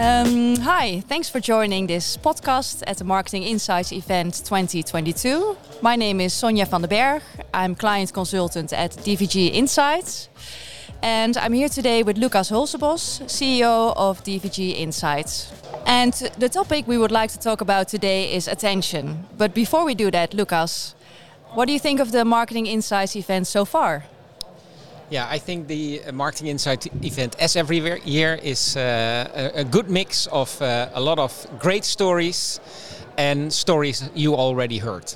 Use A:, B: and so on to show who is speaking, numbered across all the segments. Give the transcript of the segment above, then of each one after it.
A: Um, hi, thanks for joining this podcast at the Marketing Insights event 2022. My name is Sonja van den Berg. I'm client consultant at DVJ Insights. And I'm here today with Lucas Hulsebos, CEO of DVJ Insights. And the topic we would like to talk about today is attention. But before we do that, Lucas, what do you think of the Marketing Insights event so far?
B: Yeah, I think the uh, Marketing Insight event, as every year, is uh, a, good mix of uh, a lot of great stories and stories you already heard.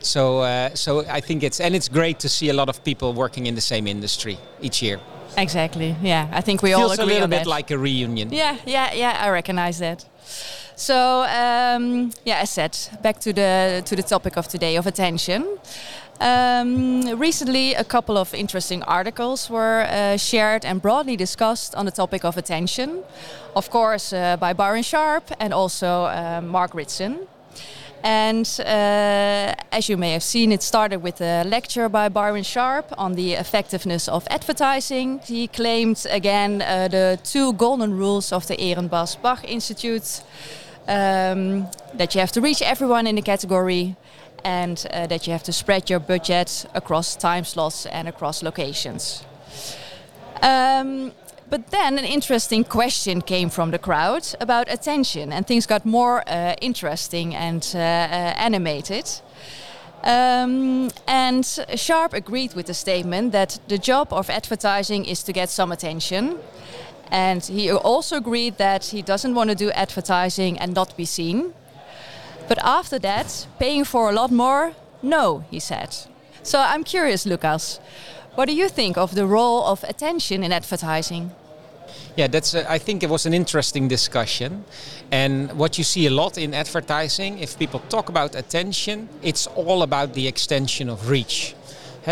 B: So, uh, so I think it's and it's great to see a lot of people working in the same industry each year.
A: Exactly. Yeah, I think we
B: Feels
A: all agree
B: a little
A: on
B: bit
A: that.
B: like a reunion.
A: Yeah, yeah, yeah. I recognize that. So um, yeah, as said, back to the to the topic of today of attention. Um, recently, a couple of interesting articles were uh, shared and broadly discussed on the topic of attention. Of course, uh, by Byron Sharp and also uh, Mark Ritson. And uh, as you may have seen, it started with a lecture by Byron Sharp on the effectiveness of advertising. He claimed again uh, the two golden rules of the Ehrenberg-Bass Institute um, that you have to reach everyone in the category and uh, that you have to spread your budget across time slots and across locations. Um, but then an interesting question came from the crowd about attention, and things got more uh, interesting and uh, uh, animated. Um, and Sharp agreed with the statement that the job of advertising is to get some attention. And he also agreed that he doesn't want to do advertising and not be seen. But after that, paying for a lot more, no, he said. So I'm curious, Lucas, what do you think of the role of attention in advertising?
B: Yeah, that's. A, I think it was an interesting discussion, and what you see a lot in advertising, if people talk about attention, it's all about the extension of reach.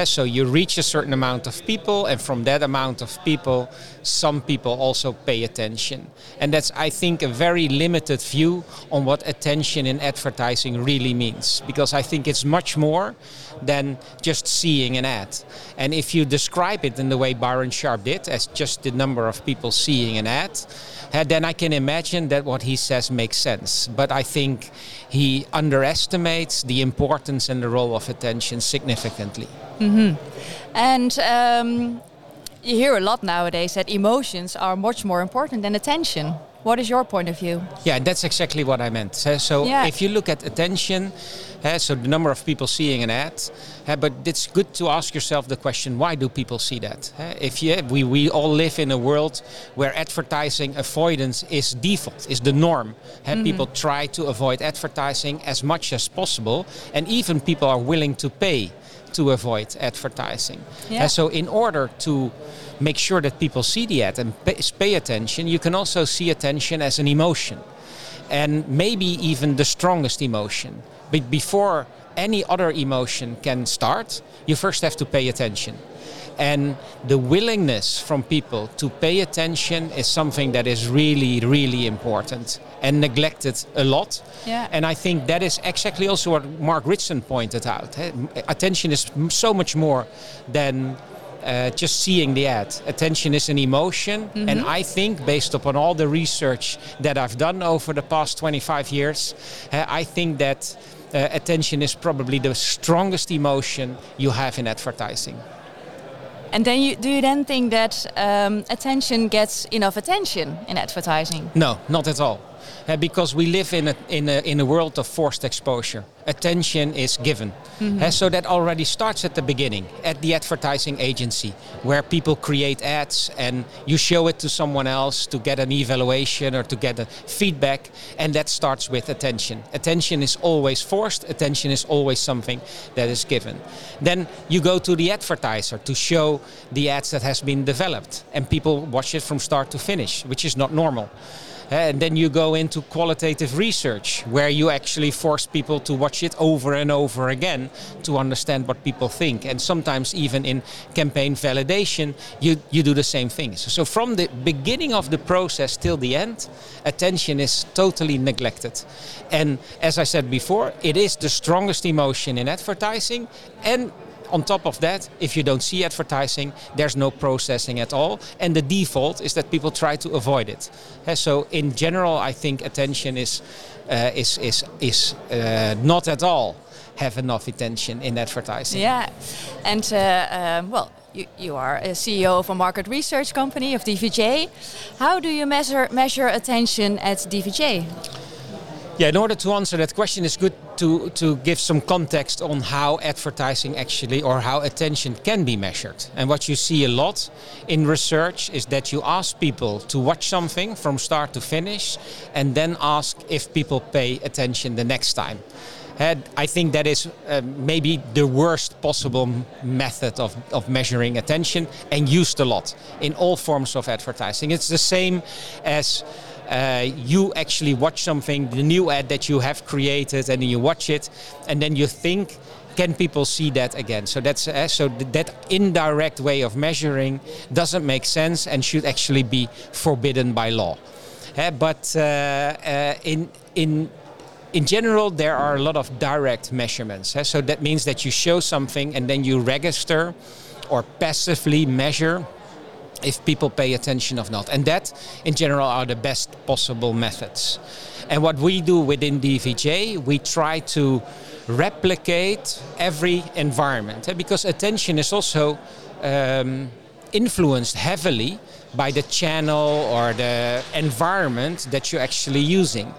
B: So you reach a certain amount of people, and from that amount of people, some people also pay attention. And that's, I think, a very limited view on what attention in advertising really means. Because I think it's much more than just seeing an ad. And if you describe it in the way Byron Sharp did, as just the number of people seeing an ad, then I can imagine that what he says makes sense. But I think he underestimates the importance and the role of attention significantly.
A: Mm-hmm. And um, you hear a lot nowadays that emotions are much more important than attention. What is your point of view?
B: Yeah, that's exactly what I meant. So yeah. if you look at attention, so the number of people seeing an ad, but it's good to ask yourself the question: Why do people see that? If you, we we all live in a world where advertising avoidance is default, is the norm. Mm-hmm. People try to avoid advertising as much as possible, and even people are willing to pay to avoid advertising. Yeah. so in order to make sure that people see the ad and pay, pay attention, you can also see attention as an emotion. And maybe even the strongest emotion. But before any other emotion can start, you first have to pay attention. And the willingness from people to pay attention is something that is really, really important and neglected a lot.
A: Yeah.
B: And I think that is exactly also what Mark Ritson pointed out. Attention is so much more than uh, just seeing the ad. Attention is an emotion, mm-hmm. and I think, based upon all the research that I've done over the past 25 years, uh, I think that uh, attention is probably the strongest emotion you have in advertising.
A: And then you, do you then think that um, attention gets enough attention in advertising?
B: No, not at all because we live in a, in, a, in a world of forced exposure. Attention is given. Mm-hmm. Uh, so that already starts at the beginning, at the advertising agency, where people create ads and you show it to someone else to get an evaluation or to get a feedback, and that starts with attention. Attention is always forced, attention is always something that is given. Then you go to the advertiser to show the ads that has been developed, and people watch it from start to finish, which is not normal. Eh, and then you go into qualitative research where you actually force people to watch it over and over again to understand what people think. And sometimes even in campaign validation, you, you do the same things. So from the beginning of the process till the end, attention is totally neglected. And as I said before, it is the strongest emotion in advertising and on top of that, if you don't see advertising, there's no processing at all. And the default is that people try to avoid it. So in general, I think attention is uh, is is is uh, not at all have enough attention in advertising.
A: Yeah, and uh, um, well. You, you are a CEO of a market research company of DVJ. How do you measure measure attention at DVJ?
B: Yeah, in order to answer that question, it's good to, to give some context on how advertising actually or how attention can be measured. And what you see a lot in research is that you ask people to watch something from start to finish and then ask if people pay attention the next time. And I think that is uh, maybe the worst possible method of, of measuring attention and used a lot in all forms of advertising. It's the same as uh, you actually watch something, the new ad that you have created, and then you watch it, and then you think, can people see that again? So that's uh, so that indirect way of measuring doesn't make sense and should actually be forbidden by law. Uh, but uh, uh, in in in general, there are a lot of direct measurements. So that means that you show something and then you register or passively measure if people pay attention or not. And that, in general, are the best possible methods. And what we do within DVJ, we try to replicate every environment eh, because attention is also um, influenced heavily by the channel or the environment that you're actually using.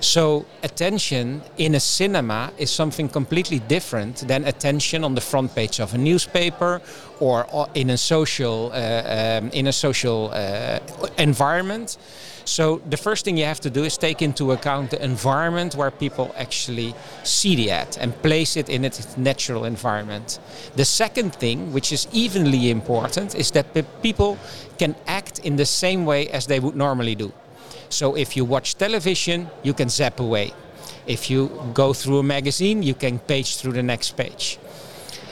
B: So attention in a cinema is something completely different than attention on the front page of a newspaper or in a social uh, um, in a social uh, environment. So the first thing you have to do is take into account the environment where people actually see the ad and place it in its natural environment. The second thing, which is evenly important, is that people can act in the same way as they would normally do. So if you watch television, you can zap away. If you go through a magazine, you can page through the next page.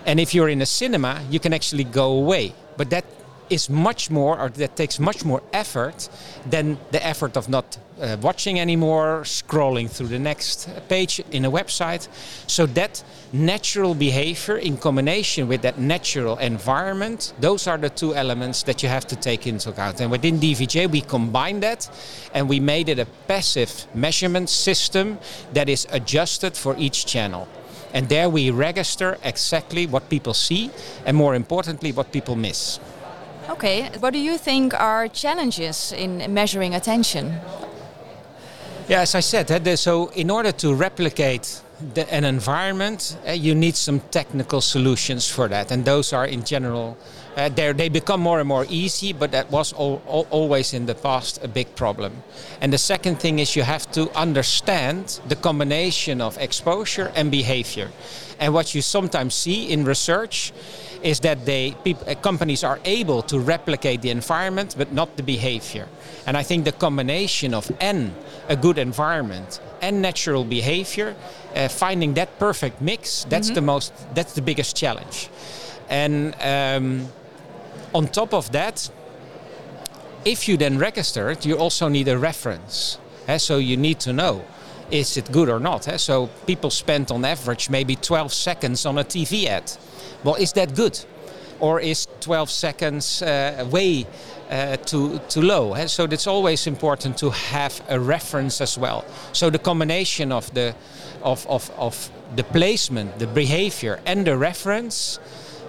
B: And if you're in a cinema, you can actually go away. But that is much more, or that takes much more effort than the effort of not uh, watching anymore, scrolling through the next page in a website. So that natural behavior in combination with that natural environment, those are the two elements that you have to take into account. And within DVJ, we combine that and we made it a passive measurement system that is adjusted for each channel. And there we register exactly what people see and more importantly, what people miss.
A: Okay, what do you think are challenges in measuring attention?
B: Yeah, as I said, so in order to replicate the, an environment, uh, you need some technical solutions for that, and those are in general. Uh, they become more and more easy, but that was al al always in the past a big problem. And the second thing is you have to understand the combination of exposure and behavior. And what you sometimes see in research is that they uh, companies are able to replicate the environment but not the behavior. And I think the combination of n a good environment and natural behavior, uh, finding that perfect mix, that's mm-hmm. the most that's the biggest challenge. And um, on top of that, if you then register it, you also need a reference. Uh, so you need to know is it good or not. Uh, so people spend on average maybe 12 seconds on a TV ad. Well, is that good? Or is 12 seconds uh, way uh, too, too low? Eh? So it's always important to have a reference as well. So the combination of the, of, of, of the placement, the behavior, and the reference.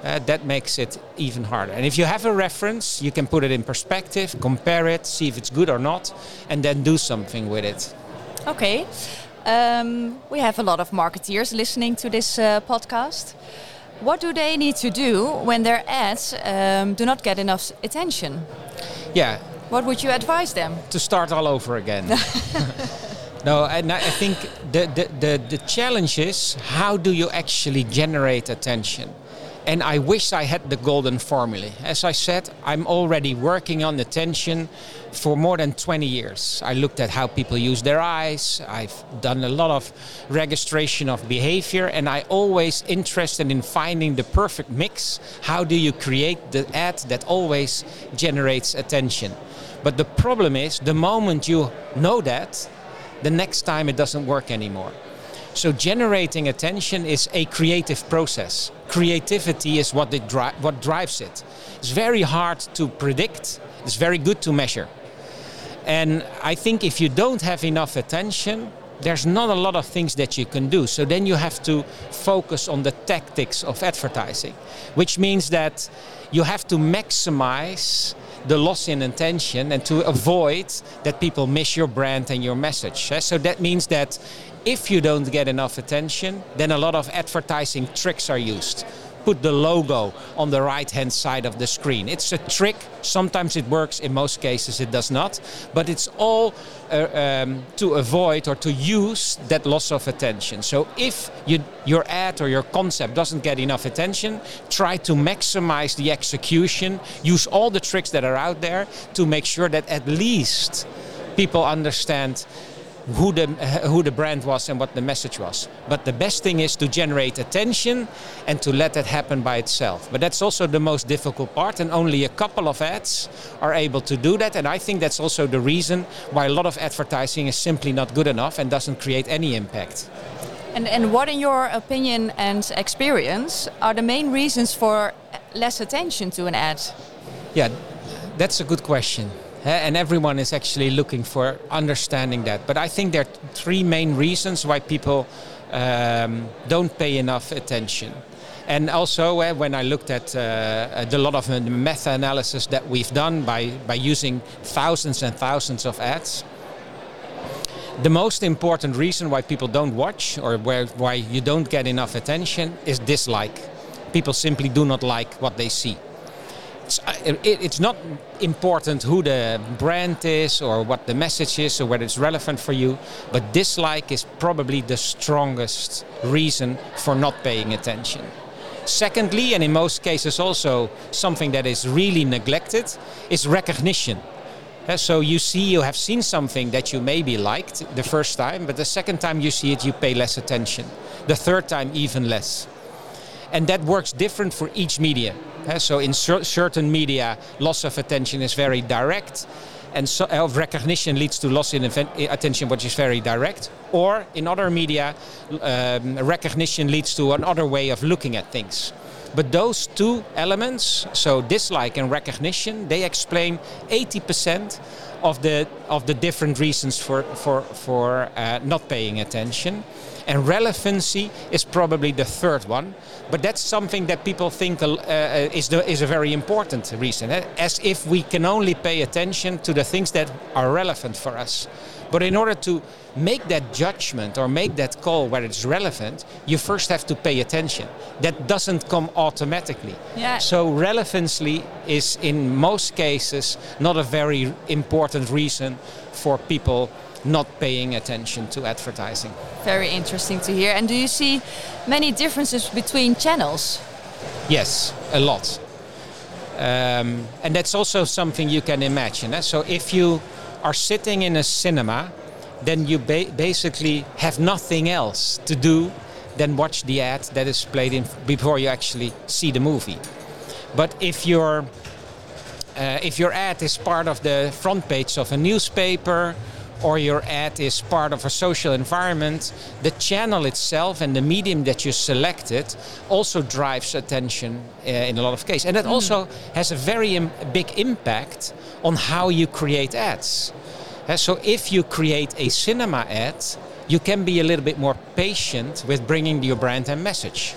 B: Uh, that makes it even harder. And if you have a reference, you can put it in perspective, compare it, see if it's good or not, and then do something with it.
A: Okay. Um, we have a lot of marketeers listening to this uh, podcast. What do they need to do when their ads um, do not get enough attention?
B: Yeah.
A: What would you advise them?
B: To start all over again. no, and I think the, the, the, the challenge is how do you actually generate attention? And I wish I had the golden formula. As I said, I'm already working on attention for more than 20 years. I looked at how people use their eyes. I've done a lot of registration of behavior, and I always interested in finding the perfect mix. How do you create the ad that always generates attention? But the problem is, the moment you know that, the next time it doesn't work anymore. So generating attention is a creative process creativity is what, dri- what drives it. It's very hard to predict, it's very good to measure. And I think if you don't have enough attention, there's not a lot of things that you can do. So then you have to focus on the tactics of advertising, which means that you have to maximize the loss in attention and to avoid that people miss your brand and your message. Eh, so that means that if you don't get enough attention, then a lot of advertising tricks are used put the logo on the right hand side of the screen. It's a trick. Sometimes it works, in most cases it does not. But it's all uh, um, to avoid or to use that loss of attention. So if you, your ad or your concept doesn't get enough attention, try to maximize the execution. Use all the tricks that are out there to make sure that at least people understand who the, who the brand was and what the message was. But the best thing is to generate attention and to let that happen by itself. But that's also the most difficult part, and only a couple of ads are able to do that. And I think that's also the reason why a lot of advertising is simply not good enough and doesn't create any impact.
A: And, and what, in your opinion and experience, are the main reasons for less attention to an ad?
B: Yeah, that's a good question and everyone is actually looking for understanding that. But I think there are three main reasons why people um, don't pay enough attention. And also, uh, when I looked at uh, a lot of the meta analysis that we've done by, by using thousands and thousands of ads, the most important reason why people don't watch or where, why you don't get enough attention is dislike. People simply do not like what they see it's, uh, not important who the brand is or what the message is or whether it's relevant for you, but dislike is probably the strongest reason for not paying attention. Secondly, and in most cases also something that is really neglected, is recognition. So you see, you have seen something that you maybe liked the first time, but the second time you see it, you pay less attention. The third time, even less. And that works different for each media. So in cer certain media, loss of attention is very direct, and so, of recognition leads to loss in attention, which is very direct. Or in other media, um, recognition leads to another way of looking at things. But those two elements, so dislike and recognition, they explain 80% of the of the different reasons for for for uh, not paying attention. And relevancy is probably the third one. But that's something that people think uh, uh, is, the, is a very important reason. Eh? As if we can only pay attention to the things that are relevant for us. But in order to make that judgment or make that call where it's relevant, you first have to pay attention. That doesn't come automatically. Yeah. So relevancy is in most cases not a very important reason for people not paying attention to advertising.
A: Very interesting to hear. And do you see many differences between channels?
B: Yes, a lot. Um, and that's also something you can imagine. Eh? So if you are sitting in a cinema, then you ba basically have nothing else to do than watch the ad that is played in before you actually see the movie. But if your uh, if your ad is part of the front page of a newspaper or your ad is part of a social environment, the channel itself and the medium that you selected also drives attention uh, in a lot of cases. And that mm. also has a very Im big impact on how you create ads. Uh, so if you create a cinema ad, you can be a little bit more patient with bringing your brand and message.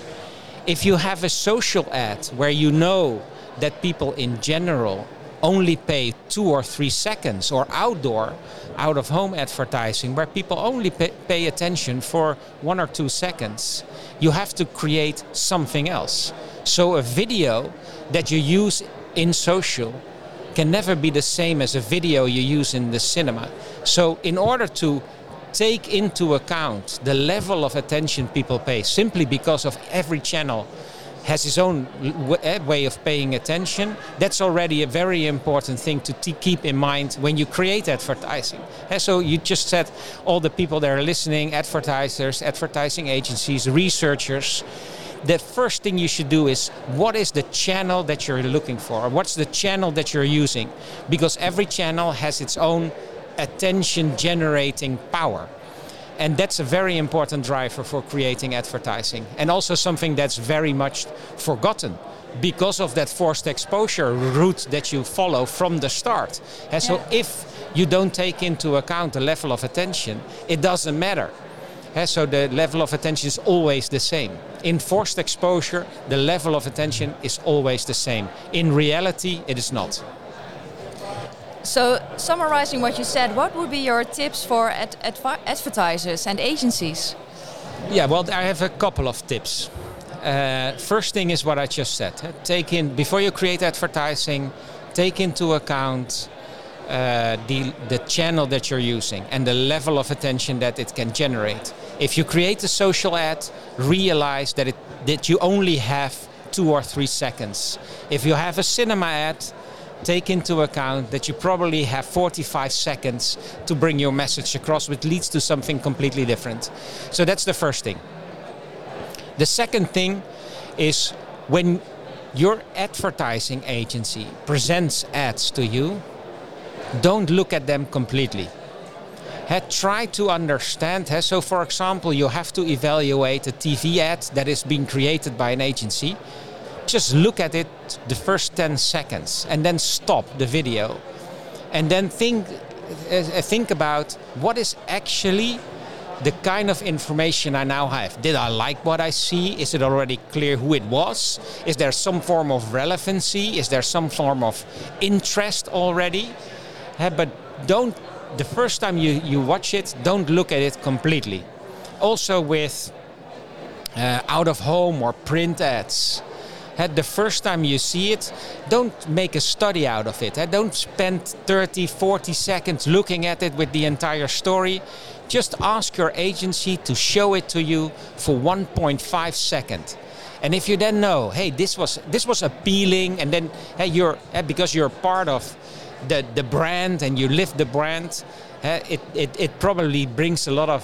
B: If you have a social ad where you know that people in general only pay two or three seconds, or outdoor, out of home advertising, where people only pay, pay attention for one or two seconds, you have to create something else. So, a video that you use in social can never be the same as a video you use in the cinema. So, in order to take into account the level of attention people pay simply because of every channel has his own eh, way of paying attention, that's already a very important thing to keep in mind when you create advertising. And so you just said all the people that are listening, advertisers, advertising agencies, researchers, the first thing you should do is what is the channel that you're looking for? What's the channel that you're using? Because every channel has its own attention generating power. And that's a very important driver for creating advertising. And also something that's very much forgotten because of that forced exposure route that you follow from the start. And so
A: Yeah.
B: if you don't take into account the level of attention, it doesn't matter. So the level of attention is always the same. In forced exposure, the level of attention is always the same. In reality, it is not.
A: So, summarizing what you said, what would be your tips for ad- advertisers and agencies?
B: Yeah, well, I have a couple of tips. Uh, first thing is what I just said. Take in before you create advertising, take into account uh, the the channel that you're using and the level of attention that it can generate. If you create a social ad, realize that it that you only have two or three seconds. If you have a cinema ad, take into account that you probably have 45 seconds to bring your message across, which leads to something completely different. So that's the first thing. The second thing is when your advertising agency presents ads to you, don't look at them completely. Ha, try to understand. so, for example, you have to evaluate a TV ad that is being created by an agency. Just look at it the first 10 seconds and then stop the video. And then think, uh, think about what is actually the kind of information I now have. Did I like what I see? Is it already clear who it was? Is there some form of relevancy? Is there some form of interest already? Uh, but don't, the first time you, you watch it, don't look at it completely. Also with uh, out of home or print ads. The first time you see it, don't make a study out of it. Don't spend 30, 40 seconds looking at it with the entire story. Just ask your agency to show it to you for 1.5 seconds. And if you then know, hey, this was this was appealing, and then hey, you're because you're part of the the brand and you live the brand, it, it it probably brings a lot of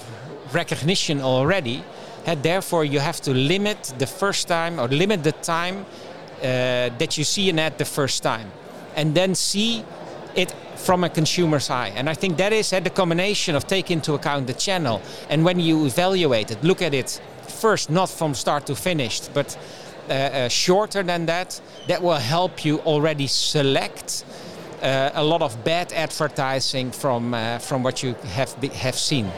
B: recognition already. And therefore, you have to limit the first time or limit the time uh, that you see an ad the first time, and then see it from a consumer's eye. And I think that is at the combination of take into account the channel, and when you evaluate it, look at it first, not from start to finish, but uh, uh, shorter than that. That will help you already select. Uh, a lot of bad advertising from from what you have have seen.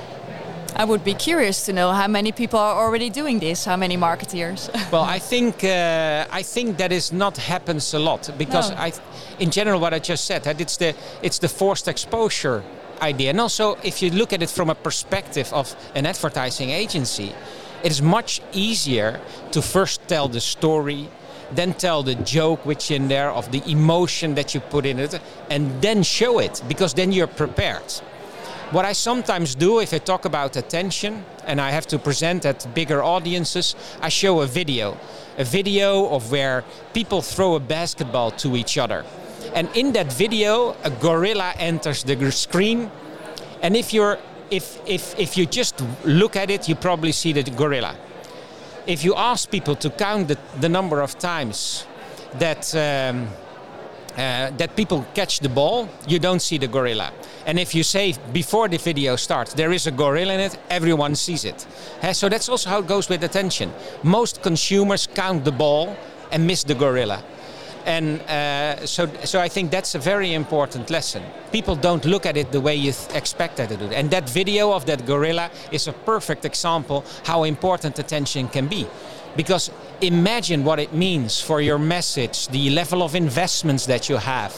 A: I would be curious to know how many people are already doing this, how many marketeers.
B: Well, I think uh, I think that is not happens a lot because
A: No.
B: I, in general, what I just said, that it's the it's the forced exposure idea, and also if you look at it from a perspective of an advertising agency, it is much easier to first tell the story, then tell the joke which in there of the emotion that you put in it, and then show it because then you're prepared. What I sometimes do if I talk about attention and I have to present at bigger audiences, I show a video. A video of where people throw a basketball to each other. And in that video, a gorilla enters the screen. And if you're if, if, if you just look at it, you probably see the gorilla. If you ask people to count the, the number of times that um, uh, that people catch the ball, you don't see the gorilla. And if you say before the video starts, there is a gorilla in it, everyone sees it. Uh, so that's also how it goes with attention. Most consumers count the ball and miss the gorilla. And uh, so, so I think that's a very important lesson. People don't look at it the way you th- expect them to do. And that video of that gorilla is a perfect example how important attention can be. Because imagine what it means for your message, the level of investments that you have.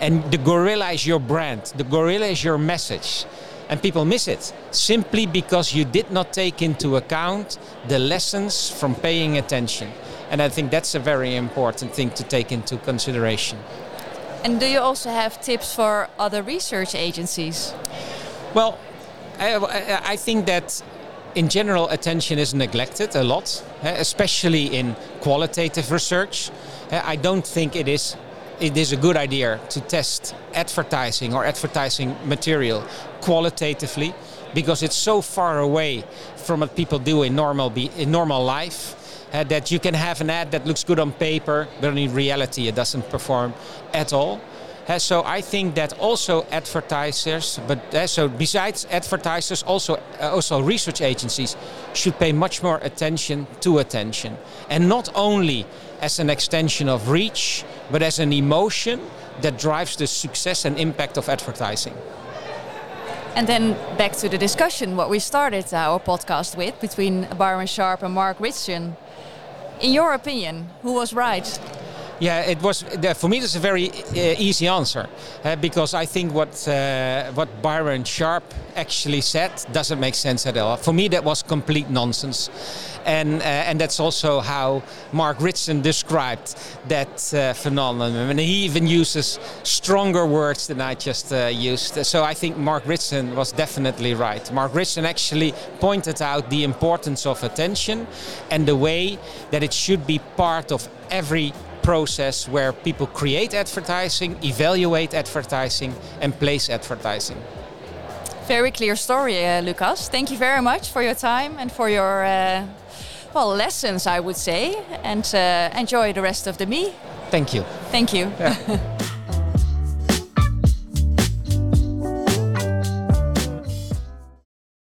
B: And the gorilla is your brand, the gorilla is your message. And people miss it simply because you did not take into account the lessons from paying attention. And I think that's a very important thing to take into consideration.
A: and do you also have tips for other research agencies?
B: Well, I, I- think that in general attention is neglected a lot, eh, especially in qualitative research. Eh, I don't think it is it is a good idea to test advertising or advertising material qualitatively because it's so far away from what people do in normal be, in normal life uh, that you can have an ad that looks good on paper, but in reality it doesn't perform at all. Uh, so I think that also advertisers, but uh, so besides advertisers, also uh, also research agencies should pay much more attention to attention, and not only as an extension of reach, but as an emotion that drives the success and impact of advertising.
A: And then back to the discussion, what we started our podcast with between Byron Sharp and Mark Ritson. In your opinion, who was right?
B: Yeah, it was for me. It's a very uh, easy answer uh, because I think what uh, what Byron Sharp actually said doesn't make sense at all. For me, that was complete nonsense, and and that's also how Mark Ritson described that phenomenon. And he even uses stronger words than I just used. So I think Mark Ritson was definitely right. Mark Ritson actually pointed out the importance of attention and the way that it should be part of every process where people create advertising, evaluate advertising, and place advertising.
A: Very clear story, uh, Lucas. Thank you very much for your time and for your uh, well lessons, I would say. And uh, enjoy the rest of the me.
B: Thank you.
A: Thank you. Yeah.